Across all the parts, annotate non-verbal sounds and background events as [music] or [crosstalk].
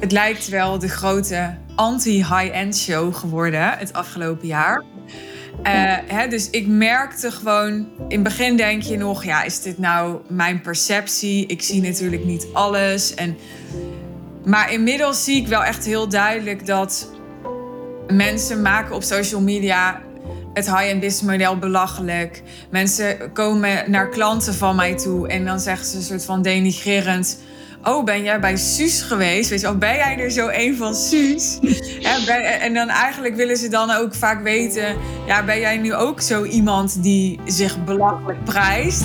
Het lijkt wel de grote anti-high-end show geworden het afgelopen jaar. Uh, hè, dus ik merkte gewoon, in het begin denk je nog, ja, is dit nou mijn perceptie? Ik zie natuurlijk niet alles. En, maar inmiddels zie ik wel echt heel duidelijk dat mensen maken op social media het high-end business model belachelijk. Mensen komen naar klanten van mij toe en dan zeggen ze een soort van denigrerend oh, ben jij bij Suus geweest? Weet je, of ben jij er zo een van Suus? [laughs] en dan eigenlijk willen ze dan ook vaak weten, ja, ben jij nu ook zo iemand die zich belachelijk prijst?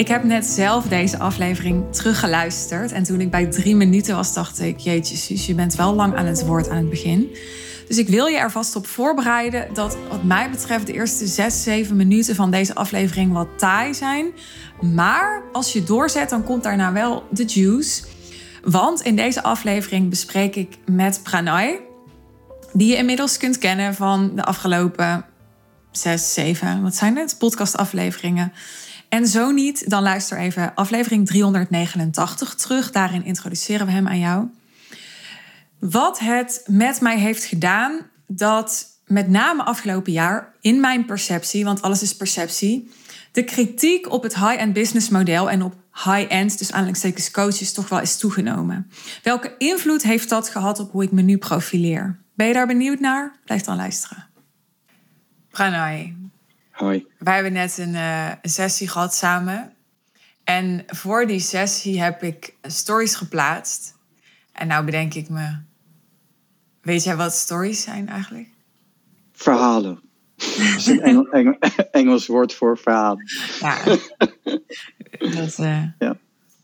Ik heb net zelf deze aflevering teruggeluisterd. En toen ik bij drie minuten was, dacht ik: Jeetje, Suus, je bent wel lang aan het woord aan het begin. Dus ik wil je er vast op voorbereiden dat, wat mij betreft, de eerste 6, 7 minuten van deze aflevering wat taai zijn. Maar als je doorzet, dan komt daarna wel de juice. Want in deze aflevering bespreek ik met Pranay, die je inmiddels kunt kennen van de afgelopen 6, 7, wat zijn het? Podcastafleveringen. En zo niet, dan luister even aflevering 389 terug. Daarin introduceren we hem aan jou. Wat het met mij heeft gedaan, dat met name afgelopen jaar in mijn perceptie, want alles is perceptie, de kritiek op het high-end business model en op high-end, dus aanleidingstekens coaches, toch wel is toegenomen. Welke invloed heeft dat gehad op hoe ik me nu profileer? Ben je daar benieuwd naar? Blijf dan luisteren. Pranay. Hoi. Wij hebben net een, uh, een sessie gehad samen. En voor die sessie heb ik stories geplaatst. En nou bedenk ik me, Weet jij wat stories zijn eigenlijk? Verhalen. Dat is een [laughs] Engel, Engel, Engels woord voor verhalen. Ja. [laughs] dat, uh... ja.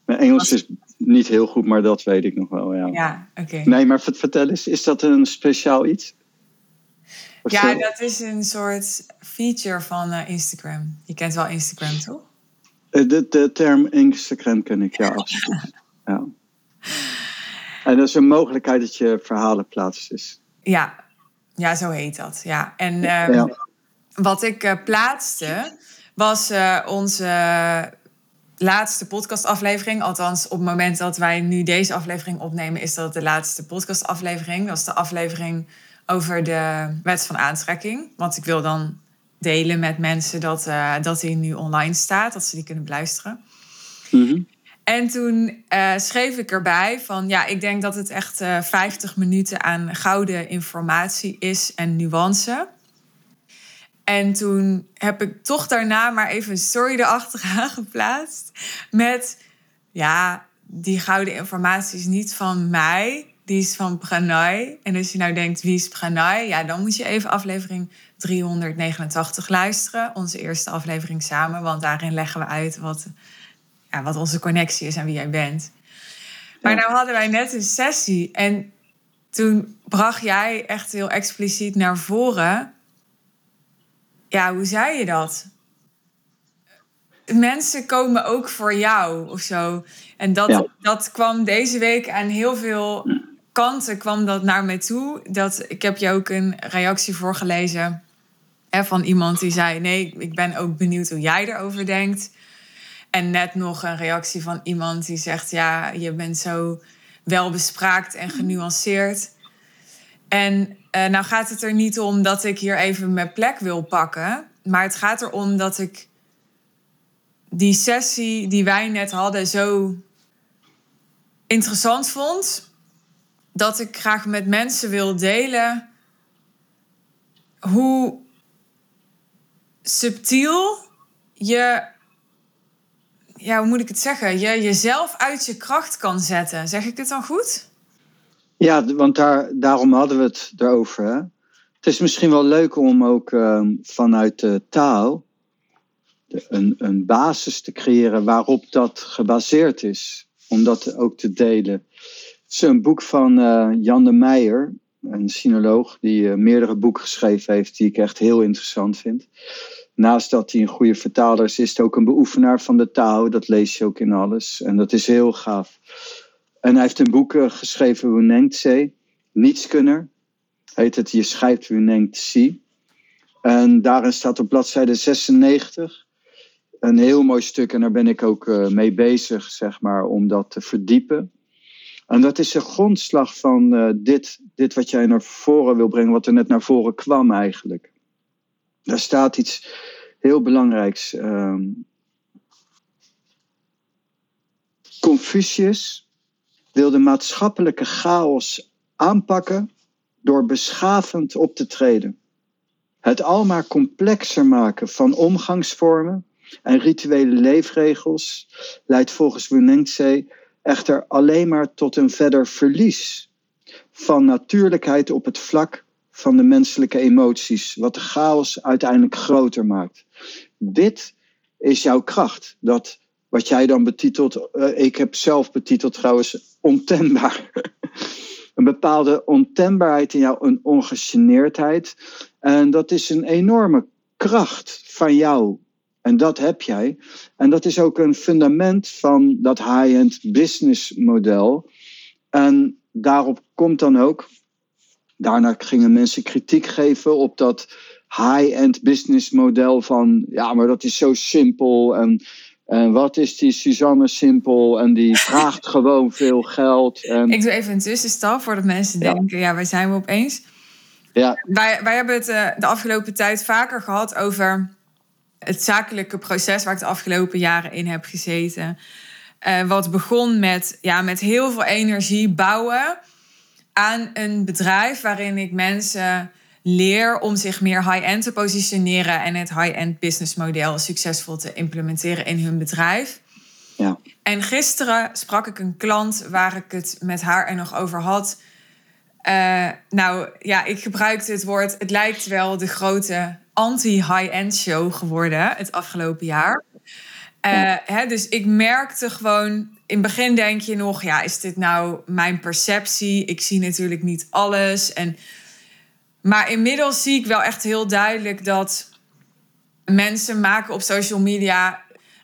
Mijn Engels is niet heel goed, maar dat weet ik nog wel. Ja, ja oké. Nee, maar vertel eens, is dat een speciaal iets? Ja, dat is een soort feature van uh, Instagram. Je kent wel Instagram, toch? Eh, de, de term Instagram ken ik, ja, absoluut. ja. En dat is een mogelijkheid dat je verhalen plaatst. Dus. Ja. ja, zo heet dat. Ja. En ehm, wat ik uh, plaatste was uh, onze laatste podcastaflevering. Althans, op het moment dat wij nu deze aflevering opnemen, is dat de laatste podcastaflevering. Dat is de aflevering over de wet van aantrekking. Want ik wil dan delen met mensen dat, uh, dat die nu online staat, dat ze die kunnen beluisteren. Mm en toen uh, schreef ik erbij van ja, ik denk dat het echt uh, eh, 50 minuten aan gouden informatie is en nuance. En toen heb ik toch daarna maar even een story erachteraan [laughs] geplaatst. Met ja, die gouden informatie is niet van mij, die is van Pranay. En als je nou denkt, wie is Pranay? Ja, dan moet je even aflevering 389 luisteren. Onze eerste aflevering samen, want daarin leggen we uit wat ja, wat onze connectie is en wie jij bent. Maar nou hadden wij net een sessie en toen bracht jij echt heel expliciet naar voren. Ja, hoe zei je dat? Mensen komen ook voor jou of zo. En dat, dat kwam deze week aan heel veel kanten kwam dat naar me toe. Dat, ik heb je ook een reactie voorgelezen hè, van iemand die zei: Nee, ik ben ook benieuwd hoe jij erover denkt. En net nog een reactie van iemand die zegt: Ja, je bent zo welbespraakt en genuanceerd. En uh, nou gaat het er niet om dat ik hier even mijn plek wil pakken. Maar het gaat erom dat ik die sessie die wij net hadden zo interessant vond. Dat ik graag met mensen wil delen hoe subtiel je ja, hoe moet ik het zeggen? Je jezelf uit je kracht kan zetten. Zeg ik dit dan goed? Ja, want daar, daarom hadden we het erover. Het is misschien wel leuk om ook ehm, vanuit de taal een, een basis te creëren waarop dat gebaseerd is. Om dat ook te delen. Is een boek van uh, Jan de Meijer, een sinoloog, die uh, meerdere boeken geschreven heeft, die ik echt heel interessant vind naast dat hij een goede vertaler is, is het ook een beoefenaar van de taal. Dat lees je ook in alles. En dat is heel gaaf. En hij heeft een boek uh, geschreven, Wunengtse, Nietskunner. Heet het Je schrijft Wunengtse. En daarin staat op bladzijde 96 een heel mooi stuk. En daar ben ik ook uh, mee bezig, zeg maar, om dat te verdiepen. En dat is de grondslag van uh, dit, dit wat jij naar voren wil brengen, wat er net naar voren kwam eigenlijk. Daar staat iets heel belangrijks. Um, Confucius wil de maatschappelijke chaos aanpakken door beschavend op te treden. Het almaar complexer maken van omgangsvormen en rituele leefregels leidt volgens Wunengtse echter alleen maar tot een verder verlies van natuurlijkheid op het vlak van de menselijke emoties, wat de chaos uiteindelijk groter maakt. Dit is jouw kracht. Dat wat jij dan betitelt, uh, ik heb zelf betiteld trouwens, ontembaar. [laughs] een bepaalde ontembaarheid in jou, een ongegeneerdheid. En dat is een enorme kracht van jou. En dat heb jij. En dat is ook een fundament van dat high-end business model. En daarop komt dan ook, daarna gingen mensen kritiek geven op dat high-end business model van, ja, maar dat is zo simpel en, en wat is die Suzanne simpel en die [laughs] vraagt gewoon veel geld. En... Ik doe even een tussenstap voordat mensen denken, ja, waar zijn we opeens? Ja. Wij, wij hebben het uh, de afgelopen tijd vaker gehad over het zakelijke proces waar ik de afgelopen jaren in heb gezeten. Uh, wat begon met, ja, met heel veel energie bouwen aan een bedrijf waarin ik mensen leer om zich meer high-end te positioneren en het high-end business model succesvol te implementeren in hun bedrijf. Ja. En gisteren sprak ik een klant waar ik het met haar er nog over had. Uh, nou ja, ik gebruikte het woord, het lijkt wel de grote anti-high-end show geworden het afgelopen jaar. Uh, hè, dus ik merkte gewoon, in het begin denk je nog, ja, is dit nou mijn perceptie? Ik zie natuurlijk niet alles. En, maar inmiddels zie ik wel echt heel duidelijk dat mensen maken op social media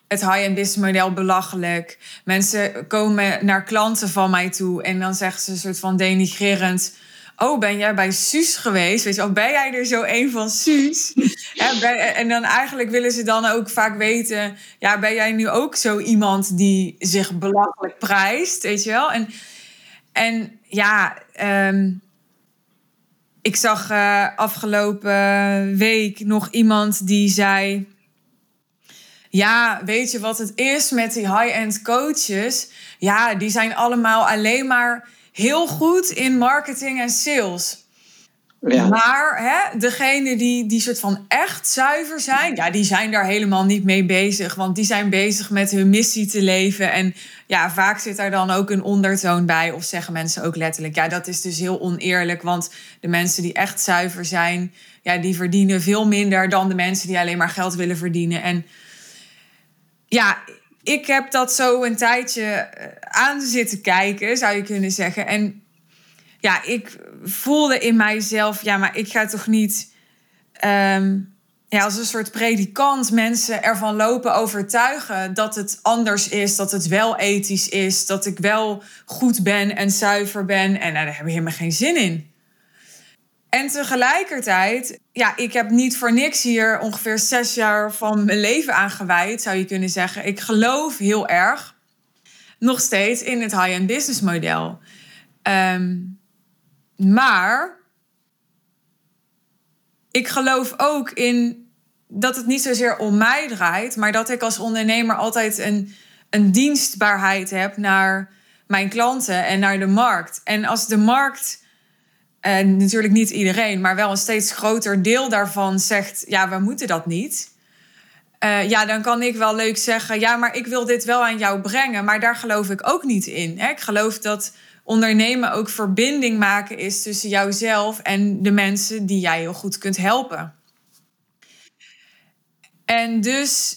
het high-end business model belachelijk. Mensen komen naar klanten van mij toe en dan zeggen ze een soort van denigrerend oh, ben jij bij Suus geweest? Weet je, of ben jij er zo een van Suus? [laughs] en dan eigenlijk willen ze dan ook vaak weten, ja, ben jij nu ook zo iemand die zich belachelijk prijst, weet je wel? En, en ja, ehm, ik zag uh, afgelopen week nog iemand die zei. Ja, weet je wat het is met die high-end coaches? Ja, die zijn allemaal alleen maar heel goed in marketing en sales. Ja. Maar hè, degene die, die soort van echt zuiver zijn, ja, die zijn daar helemaal niet mee bezig. Want die zijn bezig met hun missie te leven. En ja, vaak zit daar dan ook een ondertoon bij. Of zeggen mensen ook letterlijk, ja, dat is dus heel oneerlijk. Want de mensen die echt zuiver zijn, ja, die verdienen veel minder dan de mensen die alleen maar geld willen verdienen. En ja, ik heb dat zo een tijdje eh, aan zitten kijken, zou je kunnen zeggen. En ja, ik voelde in mijzelf, ja, maar ik ga toch niet ehm, ja, als een soort predikant mensen ervan lopen overtuigen dat het anders is, dat het wel ethisch is, dat ik wel goed ben en zuiver ben. En nou, daar heb ik helemaal geen zin in. En tegelijkertijd, ja, ik heb niet voor niks hier ongeveer zes jaar van mijn leven aan gewijd, zou je kunnen zeggen. Ik geloof heel erg nog steeds in het high-end business model. Um, maar ik geloof ook in dat het niet zozeer om mij draait, maar dat ik als ondernemer altijd een, een dienstbaarheid heb naar mijn klanten en naar de markt. En als de markt en natuurlijk niet iedereen, maar wel een steeds groter deel daarvan zegt: ja, we moeten dat niet. Uh, ja, dan kan ik wel leuk zeggen: ja, maar ik wil dit wel aan jou brengen. Maar daar geloof ik ook niet in. Ik geloof dat ondernemen ook verbinding maken is tussen jouzelf en de mensen die jij heel goed kunt helpen. En dus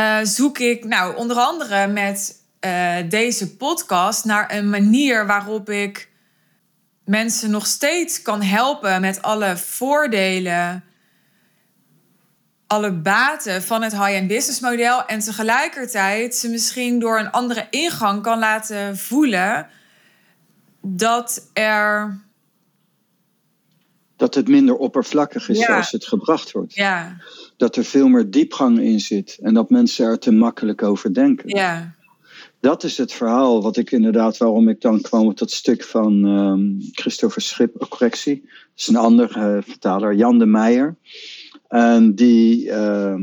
uh, zoek ik, nou, onder andere met uh, deze podcast naar een manier waarop ik mensen nog steeds kan helpen met alle voordelen alle baten van het high-end business model en tegelijkertijd ze misschien door een andere ingang kan laten voelen dat er. Dat het minder oppervlakkig is als het gebracht wordt. Ja. Dat er veel meer diepgang in zit en dat mensen er te makkelijk over denken. Ja. Dat is het verhaal wat ik inderdaad, waarom ik dan kwam met dat stuk van um, Christopher Schip, correctie. Dat is een andere uh, vertaler, Jan de Meijer. En die uh,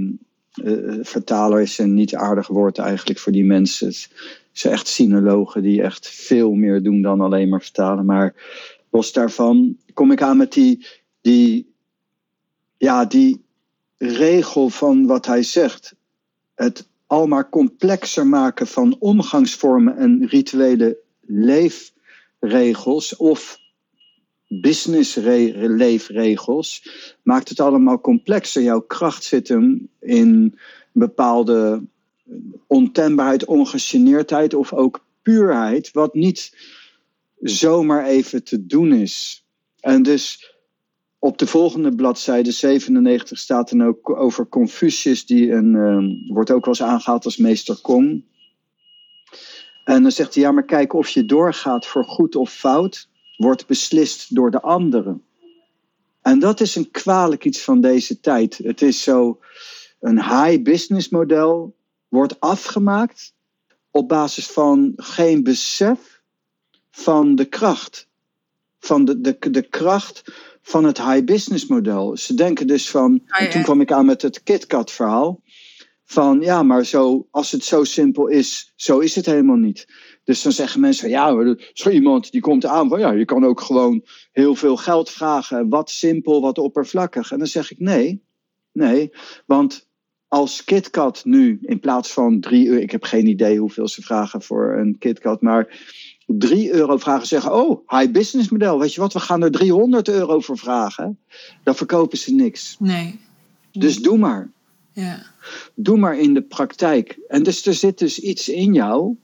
uh, vertaler is een niet aardig woord eigenlijk voor die mensen. Het zijn echt sinologen die echt veel meer doen dan alleen maar vertalen. Maar los daarvan kom ik aan met die, die, ja, die regel van wat hij zegt. Het al maar complexer maken van omgangsvormen en rituele leefregels of business-leefregels maakt het allemaal complexer. Jouw kracht zit hem in bepaalde ontembaarheid, ongegeneerdheid of ook puurheid, wat niet zomaar even te doen is. En dus op de volgende bladzijde 97 staat dan ook over Confucius, die een, uh, wordt ook wel eens aangehaald als meester Kong. En dan zegt hij, ja, maar kijk of je doorgaat voor goed of fout wordt beslist door de anderen. En dat is een kwalijk iets van deze tijd. Het is zo, een high business model wordt afgemaakt op basis van geen besef van de kracht. Van de, de, de kracht van het high business model. Ze denken dus van, en toen kwam ik aan met het KitKat verhaal. Van ja, maar zo, als het zo simpel is, zo is het helemaal niet. Dus dan zeggen mensen, ja, zo iemand die komt aan van, ja, je kan ook gewoon heel veel geld vragen. Wat simpel, wat oppervlakkig. En dan zeg ik, nee, nee, want als KitKat nu in plaats van 3 euro, ik heb geen idee hoeveel ze vragen voor een KitKat, maar 3 euro vragen, zeggen, oh, high business model, weet je wat, we gaan er 300 euro voor vragen. Dan verkopen ze niks. Nee. Dus doe maar. Ja. Doe maar in de praktijk. En dus er zit dus iets in jou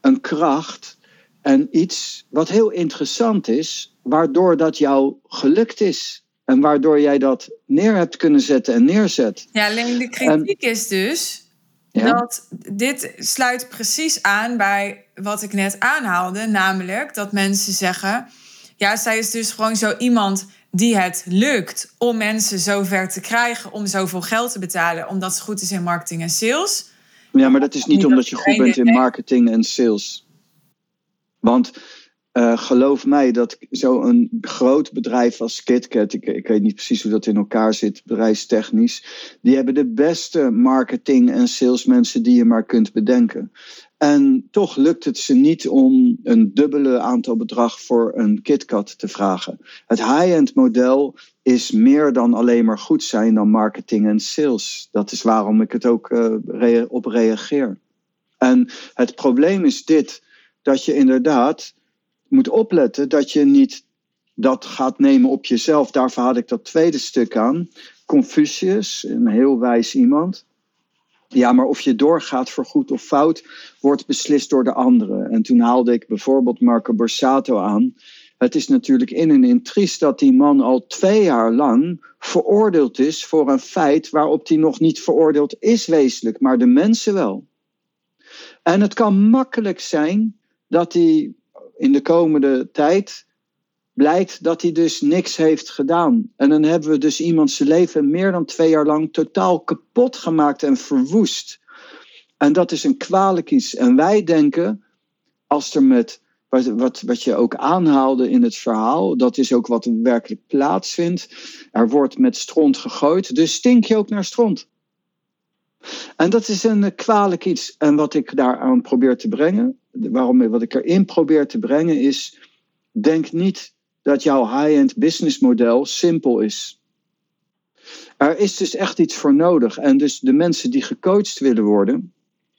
een kracht en iets wat heel interessant is, waardoor dat jou gelukt is. En waardoor jij dat neer hebt kunnen zetten en neerzet. Ja, alleen de kritiek is dus dat dit sluit precies aan bij wat ik net aanhaalde. Namelijk dat mensen zeggen: ja, zij is dus gewoon zo iemand die het lukt om mensen zover te krijgen om zoveel geld te betalen, omdat ze goed is in marketing en sales. Ja, maar dat is niet omdat je goed bent in marketing en sales. Want uh, geloof mij dat zo'n groot bedrijf als KitKat, ik, ik weet niet precies hoe dat in elkaar zit, bedrijfstechnisch, die hebben de beste marketing- en salesmensen die je maar kunt bedenken. En toch lukt het ze niet om een dubbele aantal bedrag voor een KitKat te vragen. Het high-end model is meer dan alleen maar goed zijn dan marketing en sales. Dat is waarom ik het ook uh, op reageer. En het probleem is dit, dat je inderdaad moet opletten dat je niet dat gaat nemen op jezelf. Daarvoor had ik dat tweede stuk aan. Confucius, een heel wijs iemand. Ja, maar of je doorgaat voor goed of fout, wordt beslist door de anderen. En toen haalde ik bijvoorbeeld Marco Borsato aan. Het is natuurlijk in en in triest dat die man al twee jaar lang veroordeeld is voor een feit waarop hij nog niet veroordeeld is wezenlijk, maar de mensen wel. En het kan makkelijk zijn dat hij in de komende tijd blijkt dat hij dus niks heeft gedaan. En dan hebben we dus iemand zijn leven meer dan twee jaar lang totaal kapot gemaakt en verwoest. En dat is een kwalijk iets. En wij denken, als er met, wat, wat, wat je ook aanhaalde in het verhaal, dat is ook wat werkelijk plaatsvindt. Er wordt met stront gegooid, dus stink je ook naar stront. En dat is een kwalijk iets. En wat ik daaraan probeer te brengen, waarom, wat ik erin probeer te brengen, is: denk niet dat jouw high-end business model simpel is. Er is dus echt iets voor nodig. En dus de mensen die gecoacht willen worden,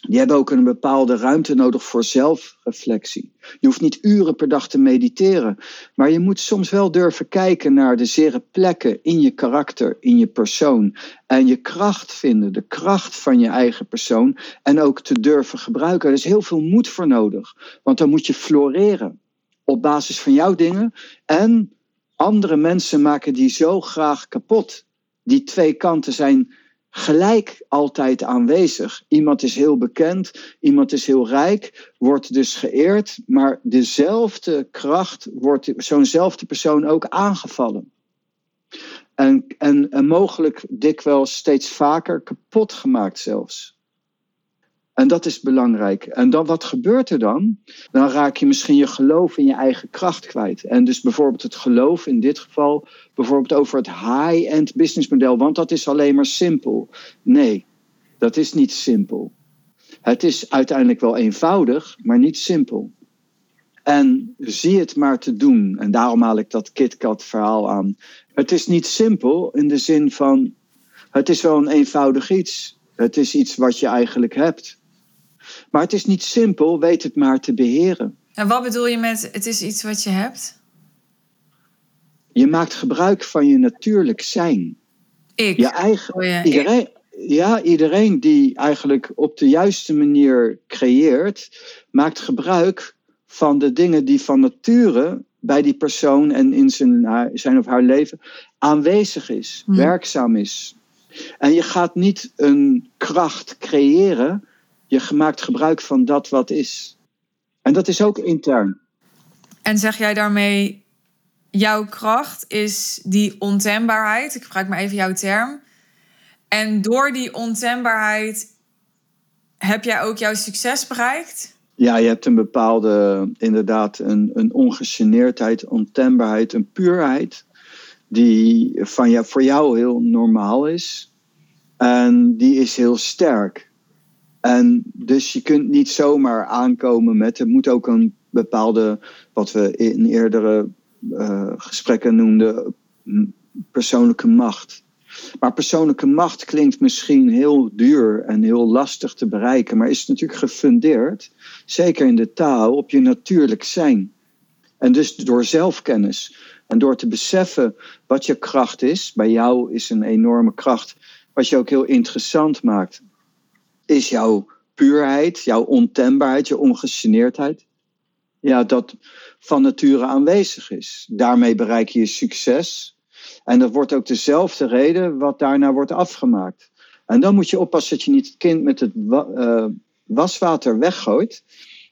die hebben ook een bepaalde ruimte nodig voor zelfreflectie. Je hoeft niet uren per dag te mediteren, maar je moet soms wel durven kijken naar de zere plekken in je karakter, in je persoon. En je kracht vinden, de kracht van je eigen persoon. En ook te durven gebruiken. Er is heel veel moed voor nodig, want dan moet je floreren op basis van jouw dingen. En andere mensen maken die zo graag kapot die twee kanten zijn gelijk altijd aanwezig. Iemand is heel bekend, iemand is heel rijk, wordt dus geëerd, maar dezelfde kracht wordt zo'nzelfde persoon ook aangevallen. En, en, en mogelijk dikwijls steeds vaker kapot gemaakt zelfs. En dat is belangrijk. En dan, wat gebeurt er dan? Dan raak je misschien je geloof in je eigen kracht kwijt. En dus bijvoorbeeld het geloof in dit geval, bijvoorbeeld over het high-end businessmodel, want dat is alleen maar simpel. Nee, dat is niet simpel. Het is uiteindelijk wel eenvoudig, maar niet simpel. En zie het maar te doen. En daarom haal ik dat KitKat verhaal aan. Het is niet simpel in de zin van, het is wel een eenvoudig iets. Het is iets wat je eigenlijk hebt. Maar het is niet simpel, weet het maar te beheren. En wat bedoel je met het is iets wat je hebt? Je maakt gebruik van je natuurlijk zijn. Ik? Je eigen, oh iedereen, ja, iedereen die eigenlijk op de juiste manier creëert, maakt gebruik van de dingen die van nature bij die persoon en in zijn, zijn of haar leven aanwezig is, hm. werkzaam is. En je gaat niet een kracht creëren je maakt gebruik van dat wat is. En dat is ook intern. En zeg jij daarmee, jouw kracht is die ontembaarheid, ik gebruik maar even jouw term. En door die ontembaarheid heb jij ook jouw succes bereikt? Ja, je hebt een bepaalde, inderdaad, een, een ongegeneerdheid, ontembaarheid, een puurheid, die van jou, voor jou heel normaal is. En die is heel sterk. En dus je kunt niet zomaar aankomen met. Het moet ook een bepaalde, wat we in eerdere uh, gesprekken noemden, persoonlijke macht. Maar persoonlijke macht klinkt misschien heel duur en heel lastig te bereiken, maar is natuurlijk gefundeerd, zeker in de taal, op je natuurlijk zijn. En dus door zelfkennis en door te beseffen wat je kracht is, bij jou is een enorme kracht, wat je ook heel interessant maakt is jouw puurheid, jouw ontembaarheid, je ongegeneerdheid. Ja, dat van nature aanwezig is. Daarmee bereik je succes. En dat wordt ook dezelfde reden wat daarna wordt afgemaakt. En dan moet je oppassen dat je niet het kind met het uh, waswater weggooit,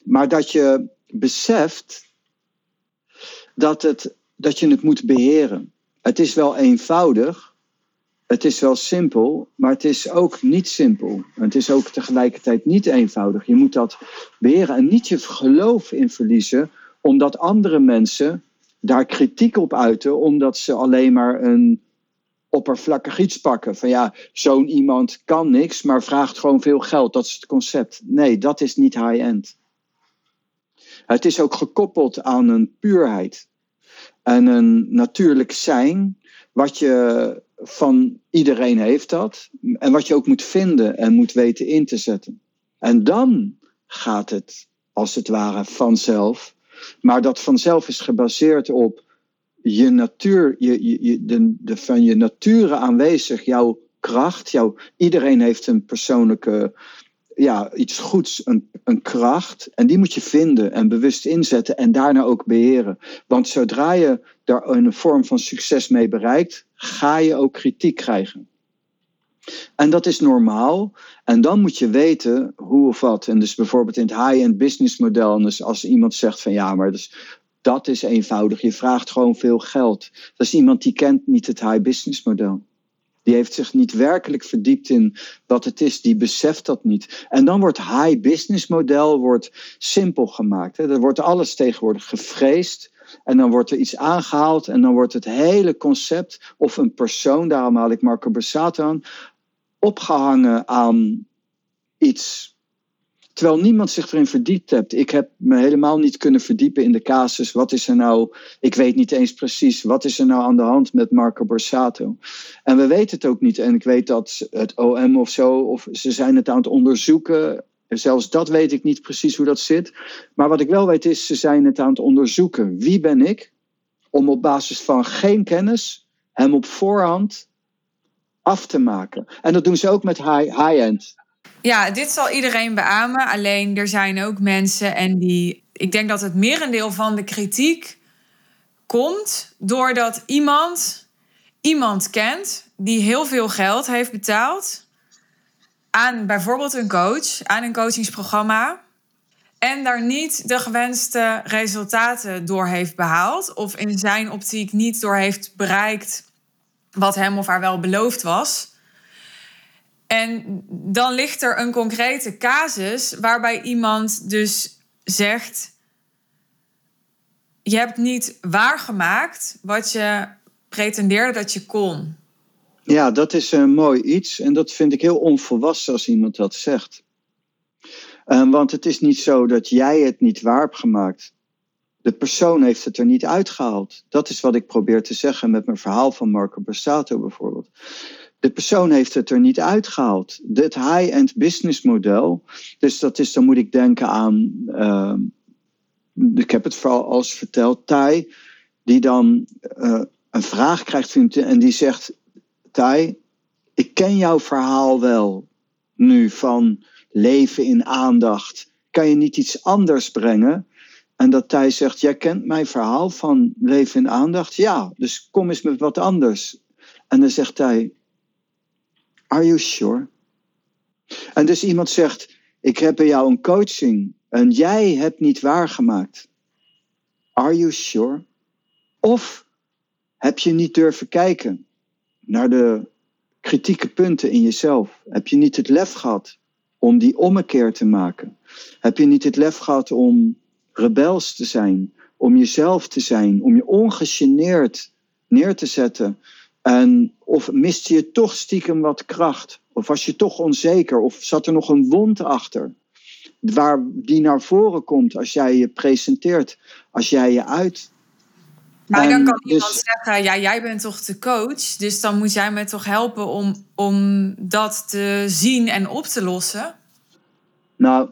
maar dat je beseft dat, het, dat je het moet beheren. Het is wel eenvoudig, het is wel simpel, maar het is ook niet simpel. Het is ook tegelijkertijd niet eenvoudig. Je moet dat beheren en niet je geloof in verliezen, omdat andere mensen daar kritiek op uiten, omdat ze alleen maar een oppervlakkig iets pakken. Van ja, zo'n iemand kan niks, maar vraagt gewoon veel geld. Dat is het concept. Nee, dat is niet high-end. Het is ook gekoppeld aan een puurheid en een natuurlijk zijn, wat je van iedereen heeft dat. En wat je ook moet vinden en moet weten in te zetten. En dan gaat het als het ware vanzelf. Maar dat vanzelf is gebaseerd op je natuur, je, je, de, van je nature aanwezig, jouw kracht. Jouw, iedereen heeft een persoonlijke ja, iets goeds, een, een kracht. En die moet je vinden en bewust inzetten en daarna ook beheren. Want zodra je daar een vorm van succes mee bereikt, ga je ook kritiek krijgen. En dat is normaal. En dan moet je weten hoe of wat. En dus bijvoorbeeld in het high-end business model. Dus als iemand zegt van ja, maar dus, dat is eenvoudig. Je vraagt gewoon veel geld. Dat is iemand die kent niet het high business model. Die heeft zich niet werkelijk verdiept in wat het is. Die beseft dat niet. En dan wordt high business model wordt simpel gemaakt. Hè. Er wordt alles tegenwoordig gevreesd. En dan wordt er iets aangehaald. En dan wordt het hele concept of een persoon, daarom haal ik Marco Borsato aan, opgehangen aan iets Terwijl niemand zich erin verdiept hebt. Ik heb me helemaal niet kunnen verdiepen in de casus. Wat is er nou? Ik weet niet eens precies. Wat is er nou aan de hand met Marco Borsato? En we weten het ook niet. En ik weet dat het OM of zo, of ze zijn het aan het onderzoeken. Zelfs dat weet ik niet precies hoe dat zit. Maar wat ik wel weet is, ze zijn het aan het onderzoeken. Wie ben ik? Om op basis van geen kennis hem op voorhand af te maken. En dat doen ze ook met high-end. Ja, dit zal iedereen beamen. Alleen er zijn ook mensen en die. Ik denk dat het merendeel van de kritiek komt doordat iemand iemand kent die heel veel geld heeft betaald aan bijvoorbeeld een coach, aan een coachingsprogramma. En daar niet de gewenste resultaten door heeft behaald. Of in zijn optiek niet door heeft bereikt wat hem of haar wel beloofd was. En dan ligt er een concrete casus waarbij iemand dus zegt: Je hebt niet waargemaakt wat je pretendeerde dat je kon. Ja, dat is een mooi iets en dat vind ik heel onvolwassen als iemand dat zegt. Um, want het is niet zo dat jij het niet waar hebt gemaakt. De persoon heeft het er niet uitgehaald. Dat is wat ik probeer te zeggen met mijn verhaal van Marco Borsato bijvoorbeeld. De persoon heeft het er niet uitgehaald. Het high-end business model, dus dat is, dan moet ik denken aan, uh, ik heb het vooral als verteld, Thai, die dan uh, een vraag krijgt en die zegt, Thai, ik ken jouw verhaal wel nu van leven in aandacht. Kan je niet iets anders brengen? En dat Thij zegt, jij kent mijn verhaal van leven in aandacht? Ja, dus kom eens met wat anders. En dan zegt hij, are you sure? En dus iemand zegt, ik heb bij jou een coaching en jij hebt niet waargemaakt. Are you sure? Of heb je niet durven kijken naar de kritieke punten in jezelf? Heb je niet het lef gehad om die ommekeer te maken? Heb je niet het lef gehad om rebels te zijn, om jezelf te zijn, om je ongegeneerd neer te zetten? En of miste je toch stiekem wat kracht? Of was je toch onzeker? Of zat er nog een wond achter? Waar die naar voren komt als jij je presenteert, als jij je uit. Maar dan kan iemand dus- zeggen, ja, jij bent toch de coach, dus dan moet jij me toch helpen om, om dat te zien en op te lossen? Nou,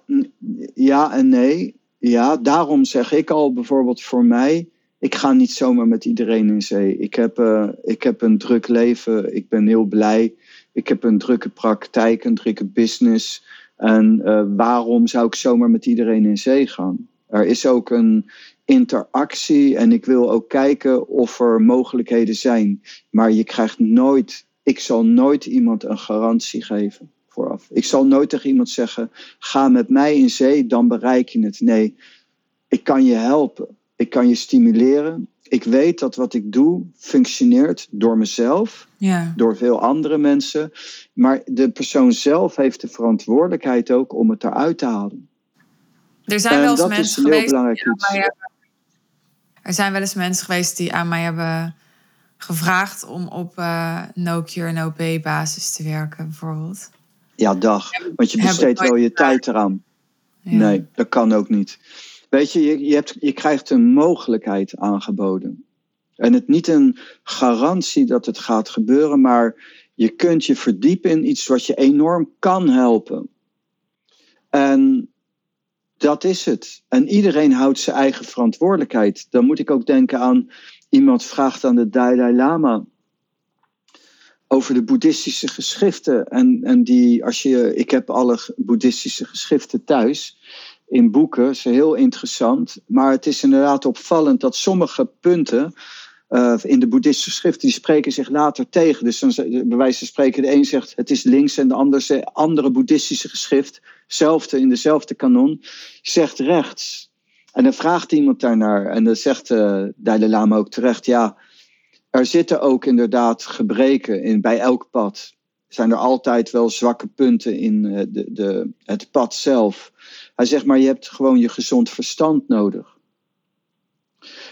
ja en nee. Ja, daarom zeg ik al bijvoorbeeld voor mij, ik ga niet zomaar met iedereen in zee. Ik heb, uh, ik heb een druk leven, ik ben heel blij. Ik heb een drukke praktijk, een drukke business. En uh, waarom zou ik zomaar met iedereen in zee gaan? Er is ook een interactie en ik wil ook kijken of er mogelijkheden zijn. Maar je krijgt nooit, ik zal nooit iemand een garantie geven vooraf. Ik zal nooit tegen iemand zeggen: ga met mij in zee, dan bereik je het. Nee, ik kan je helpen. Ik kan je stimuleren. Ik weet dat wat ik doe functioneert door mezelf, ja. door veel andere mensen. Maar de persoon zelf heeft de verantwoordelijkheid ook om het eruit te halen. Er zijn wel eens mensen geweest die Er zijn wel eens mensen geweest die aan mij hebben gevraagd om op uh, no cure, no pay basis te werken, bijvoorbeeld. Ja, dag. Want je besteedt wel je tijd eraan. Nee, dat kan ook niet. Weet je, je, je, hebt, je krijgt een mogelijkheid aangeboden. En het niet een garantie dat het gaat gebeuren, maar je kunt je verdiepen in iets wat je enorm kan helpen. En dat is het. En iedereen houdt zijn eigen verantwoordelijkheid. Dan moet ik ook denken aan iemand vraagt aan de Dalai Lama over de boeddhistische geschriften. En, en die, als je, ik heb alle boeddhistische geschriften thuis in boeken, is heel interessant. Maar het is inderdaad opvallend dat sommige punten uh, in de boeddhistische schriften, die spreken zich later tegen. Dus dan, bij wijze van spreken, de een zegt het is links en de ander andere boeddhistische geschrift, zelfde, in dezelfde kanon, zegt rechts. En dan vraagt iemand daarnaar en dan zegt uh, Dalai Lama ook terecht, ja, er zitten ook inderdaad gebreken in, bij elk pad. Zijn er altijd wel zwakke punten in uh, de, de, het pad zelf. Hij zegt maar, je hebt gewoon je gezond verstand nodig.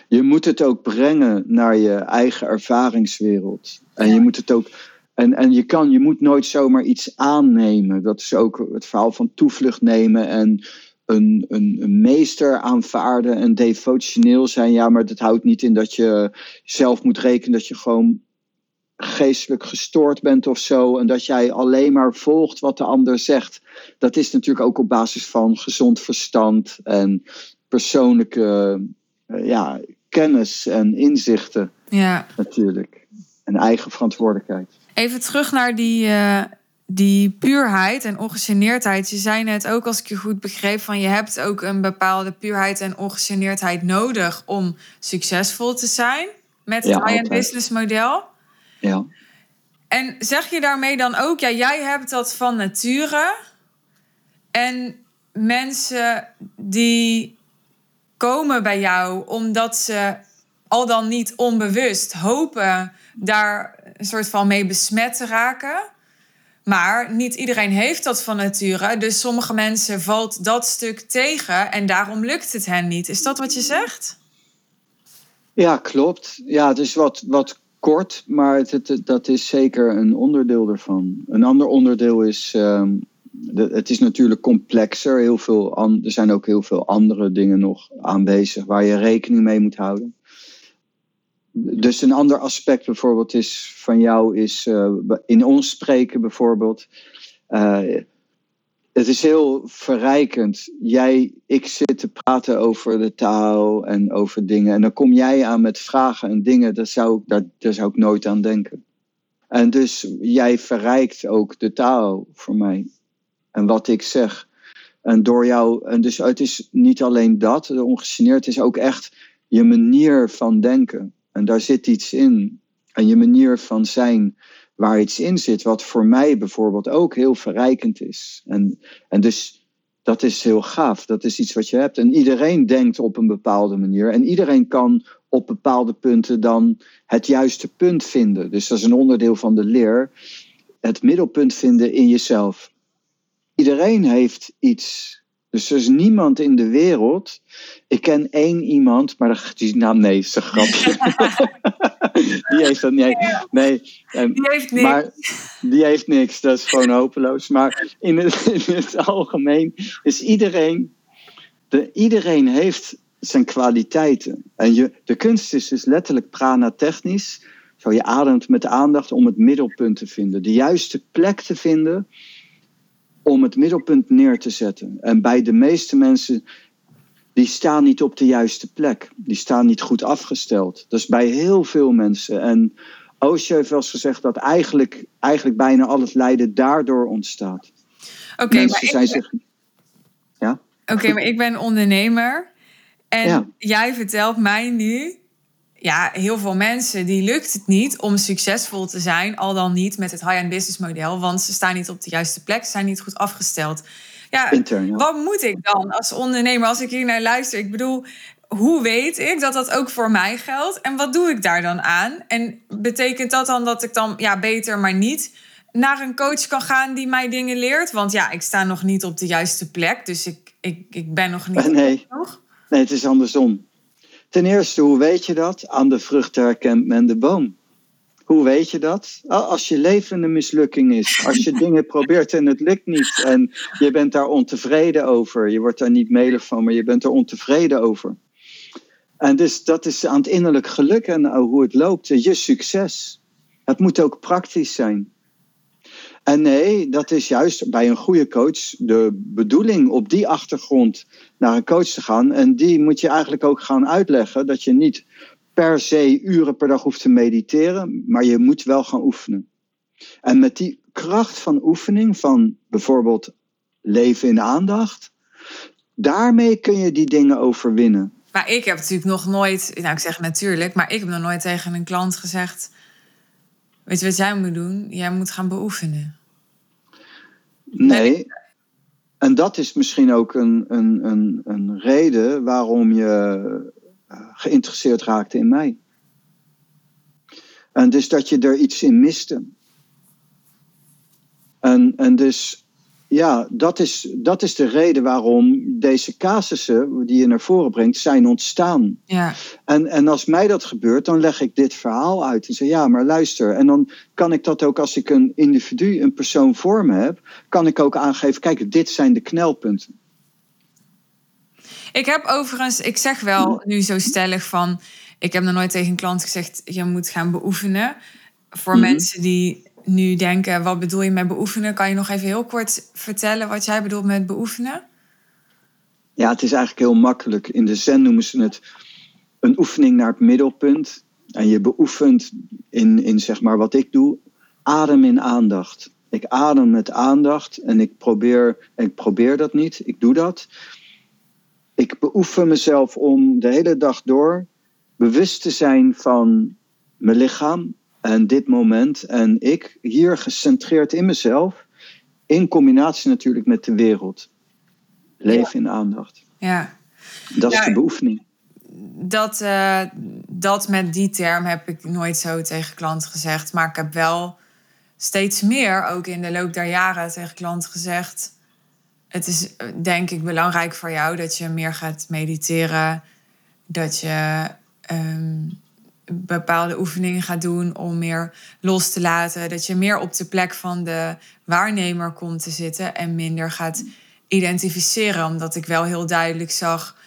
Je moet het ook brengen naar je eigen ervaringswereld. En je moet het ook. En, en je kan, je moet nooit zomaar iets aannemen. Dat is ook het verhaal van toevlucht nemen en een, een, een, meester aanvaarden en devotioneel zijn. Ja, maar dat houdt niet in dat je zelf moet rekenen dat je gewoon geestelijk gestoord bent of zo. En dat jij alleen maar volgt wat de ander zegt. Dat is natuurlijk ook op basis van gezond verstand en persoonlijke uh, ja, kennis en inzichten. Ja. Natuurlijk. En eigen verantwoordelijkheid. Even terug naar die, uh, die puurheid en ongegeneerdheid. Je zei net ook, als ik je goed begreep, van je hebt ook een bepaalde puurheid en ongegeneerdheid nodig om succesvol te zijn met het ja, high-end business model. Ja. En zeg je daarmee dan ook, ja, jij hebt dat van nature. En mensen die komen bij jou omdat ze al dan niet onbewust hopen daar een soort van mee besmet te raken. Maar niet iedereen heeft dat van nature. Dus sommige mensen valt dat stuk tegen en daarom lukt het hen niet. Is dat wat je zegt? Ja, klopt. Ja, is wat, wat kort, maar het, dat is zeker een onderdeel ervan. Een ander onderdeel is, um, het is natuurlijk complexer. Heel veel er zijn ook heel veel andere dingen nog aanwezig waar je rekening mee moet houden. Dus een ander aspect bijvoorbeeld is van jou is uh, in ons spreken bijvoorbeeld. Uh, het is heel verrijkend. Jij, ik zit te praten over de taal en over dingen. En dan kom jij aan met vragen en dingen. Daar zou, daar, daar zou ik nooit aan denken. En dus jij verrijkt ook de taal voor mij. En wat ik zeg. En door jou. En dus het is niet alleen dat, ongegeneerd. Het is ook echt je manier van denken. En daar zit iets in. En je manier van zijn waar iets in zit, wat voor mij bijvoorbeeld ook heel verrijkend is. En, en dus dat is heel gaaf. Dat is iets wat je hebt. En iedereen denkt op een bepaalde manier. En iedereen kan op bepaalde punten dan het juiste punt vinden. Dus dat is een onderdeel van de leer. Het middelpunt vinden in jezelf. Iedereen heeft iets dus er is niemand in de wereld. Ik ken één iemand, maar die naam nee, is een grapje. [laughs] die heeft dat nee, nee. Die heeft niks. Maar die heeft niks. Dat is gewoon hopeloos. Maar in het, [laughs] in het algemeen is iedereen. De, iedereen heeft zijn kwaliteiten. En je, de kunst is dus letterlijk prana-technisch. Zo je ademt met aandacht om het middelpunt te vinden. De juiste plek te vinden om het middelpunt neer te zetten. En bij de meeste mensen, die staan niet op de juiste plek. Die staan niet goed afgesteld. Dat is bij heel veel mensen. En Osho heeft wel eens gezegd dat eigenlijk, eigenlijk bijna al het lijden daardoor ontstaat. Oké, maar, zijn zich... ja? Oké, maar ik ben ondernemer. En jij vertelt mij nu ja, heel veel mensen die lukt het niet om succesvol te zijn, al dan niet met het high-end business model, want ze staan niet op de juiste plek, zijn niet goed afgesteld. Ja, wat moet ik dan als ondernemer als ik hier naar luister? Ik bedoel, hoe weet ik dat dat ook voor mij geldt en wat doe ik daar dan aan? En betekent dat dan dat ik dan ja, beter maar niet naar een coach kan gaan die mij dingen leert? Want ja, ik sta nog niet op de juiste plek, dus ik, ik, ik ben nog niet. [laughs] Nee, nee, het is andersom. Ten eerste, hoe weet je dat? Aan de vrucht herkent men de boom. Hoe weet je dat? Als je leven een mislukking is. Als je [laughs] dingen probeert en het lukt niet. En je bent daar ontevreden over. Je wordt daar niet melig van, maar je bent er ontevreden over. En dus dat is aan het innerlijk geluk en hoe het loopt. Je succes. Het moet ook praktisch zijn. En nee, dat is juist bij een goede coach de bedoeling op die achtergrond naar een coach te gaan. En die moet je eigenlijk ook gaan uitleggen dat je niet per se uren per dag hoeft te mediteren, maar je moet wel gaan oefenen. En met die kracht van oefening, van bijvoorbeeld leven in aandacht, daarmee kun je die dingen overwinnen. Maar ik heb natuurlijk nog nooit, nou ik zeg natuurlijk, maar ik heb nog nooit tegen een klant gezegd Weet je wat jij moet doen? Jij moet gaan beoefenen. Nee. En dat is misschien ook een, een, een, een reden waarom je eh, geïnteresseerd raakte in mij. En dus dat je er iets in miste. En, en dus ja, dat is, dat is de reden waarom deze casussen die je naar voren brengt, zijn ontstaan. Ja. En, en als mij dat gebeurt, dan leg ik dit verhaal uit. En zeg ja, maar luister. En dan kan ik dat ook als ik een individu, een persoon voor me heb, kan ik ook aangeven, kijk, dit zijn de knelpunten. Ik heb overigens, ik zeg wel nu zo stellig van, ik heb nog nooit tegen een klant gezegd, je moet gaan beoefenen. Voor mhm. mensen die nu denken, wat bedoel je met beoefenen? Kan je nog even heel kort vertellen wat jij bedoelt met beoefenen? Ja, het is eigenlijk heel makkelijk. In de zen noemen ze het een oefening naar het middelpunt. En je beoefent in, in zeg maar wat ik doe, adem in aandacht. Ik adem met aandacht en ik probeer, ik probeer dat niet, ik doe dat. Ik beoefen mezelf om de hele dag door bewust te zijn van mijn lichaam, en dit moment en ik hier gecentreerd in mezelf, in combinatie natuurlijk met de wereld. Leven in aandacht. Ja. Dat is de beoefening. Dat, uh, dat met die term heb ik nooit zo tegen klanten gezegd. Maar ik heb wel steeds meer, ook in de loop der jaren, tegen klanten gezegd. Het is eh, denk ik belangrijk voor jou dat je meer gaat mediteren. Dat je um, bepaalde oefeningen gaat doen om meer los te laten. Dat je meer op de plek van de waarnemer komt te zitten en minder gaat identificeren. Omdat ik wel heel duidelijk zag,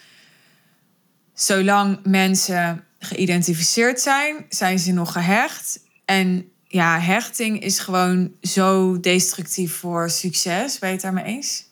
zolang mensen geïdentificeerd zijn, zijn ze nog gehecht. En ja, hechting is gewoon zo destructief voor succes. Ben je het daarmee eens?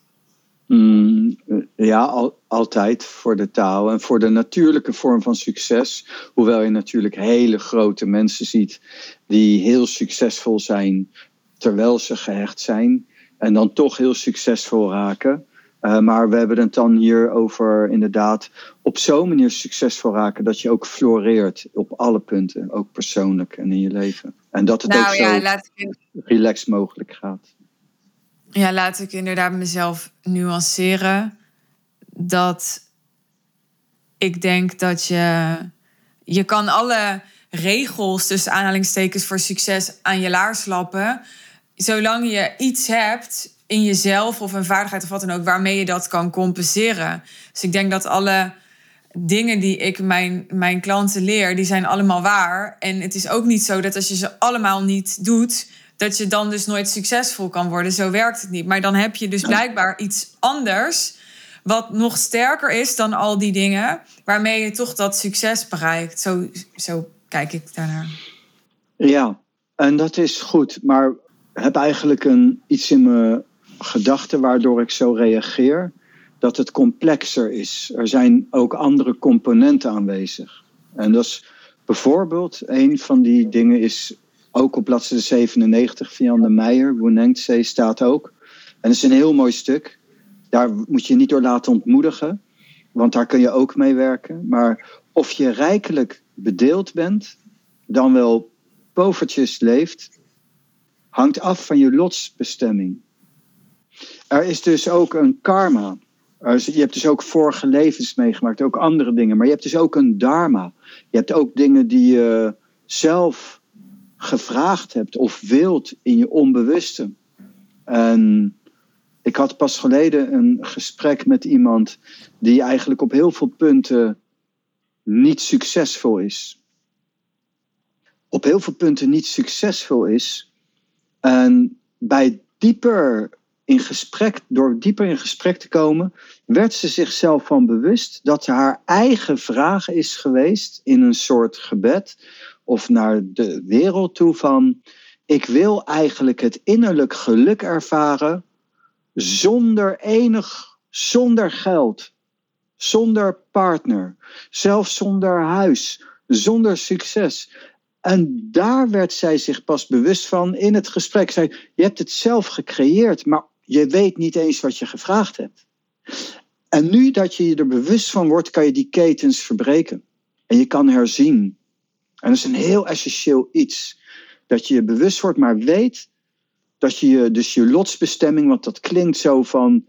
Mm, ja, al, altijd voor de taal en voor de natuurlijke vorm van succes. Hoewel je natuurlijk hele grote mensen ziet die heel succesvol zijn terwijl ze gehecht zijn en dan toch heel succesvol raken. Uh, maar we hebben het dan hier over inderdaad op zo'n manier succesvol raken dat je ook floreert op alle punten, ook persoonlijk en in je leven. En dat het nou, ook ja, zo relaxed mogelijk gaat. Ja, laat ik inderdaad mezelf nuanceren. Dat ik denk dat je. Je kan alle regels, tussen aanhalingstekens voor succes, aan je laars lappen. Zolang je iets hebt in jezelf of een vaardigheid of wat dan ook, waarmee je dat kan compenseren. Dus ik denk dat alle dingen die ik mijn, mijn klanten leer, die zijn allemaal waar. En het is ook niet zo dat als je ze allemaal niet doet, dat je dan dus nooit succesvol kan worden. Zo werkt het niet. Maar dan heb je dus blijkbaar iets anders. Wat nog sterker is dan al die dingen. Waarmee je toch dat succes bereikt. Zo, zo kijk ik daarnaar. Ja, en dat is goed. Maar heb eigenlijk een, iets in mijn gedachten waardoor ik zo reageer. Dat het complexer is. Er zijn ook andere componenten aanwezig. En dat is bijvoorbeeld een van die dingen is ook op bladzijde 97 van Jan de Meijer, Woenengtzee staat ook. En dat is een heel mooi stuk. Daar moet je niet door laten ontmoedigen, want daar kun je ook mee werken. Maar of je rijkelijk bedeeld bent, dan wel povertjes leeft, hangt af van je lotsbestemming. Er is dus ook een karma. Je hebt dus ook vorige levens meegemaakt, ook andere dingen. Maar je hebt dus ook een dharma. Je hebt ook dingen die je zelf gevraagd hebt of wilt in je onbewuste. En ik had pas geleden een gesprek met iemand die eigenlijk op heel veel punten niet succesvol is. Op heel veel punten niet succesvol is. En bij dieper in gesprek, door dieper in gesprek te komen, werd ze zichzelf van bewust dat haar eigen vraag is geweest in een soort gebed of naar de wereld toe van ik wil eigenlijk het innerlijk geluk ervaren zonder enig, zonder geld, zonder partner, zelfs zonder huis, zonder succes. En daar werd zij zich pas bewust van in het gesprek. Zij, je hebt het zelf gecreëerd, maar je weet niet eens wat je gevraagd hebt. En nu dat je je er bewust van wordt, kan je die ketens verbreken. En je kan herzien. En dat is een heel essentieel iets. Dat je je bewust wordt, maar weet dat je je, dus je lotsbestemming, want dat klinkt zo van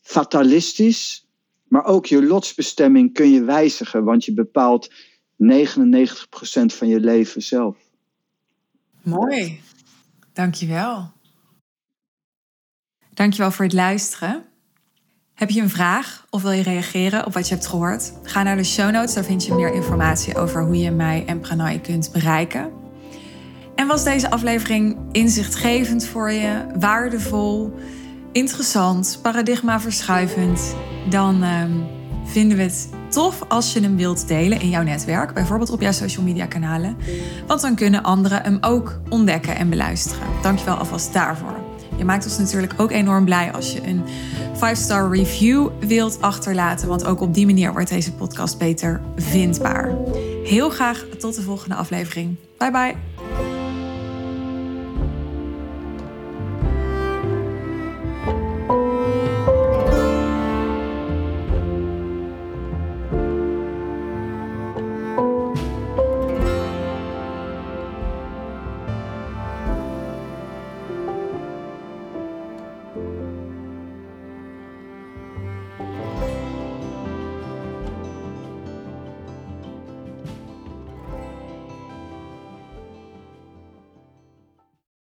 fatalistisch, maar ook je lotsbestemming kun je wijzigen, want je bepaalt 99% van je leven zelf. Mooi, dankjewel. Dankjewel voor het luisteren. Heb je een vraag of wil je reageren op wat je hebt gehoord? Ga naar de show notes, daar vind je meer informatie over hoe je mij en Pranay kunt bereiken. En was deze aflevering inzichtgevend voor je, waardevol, interessant, paradigmaverschuivend? Dan ehm, vinden we het tof als je hem wilt delen in jouw netwerk, bijvoorbeeld op jouw social media kanalen. Want dan kunnen anderen hem ook ontdekken en beluisteren. Dankjewel alvast daarvoor. Je maakt ons natuurlijk ook enorm blij als je een 5-star review wilt achterlaten. Want ook op die manier wordt deze podcast beter vindbaar. Heel graag tot de volgende aflevering. Bye bye.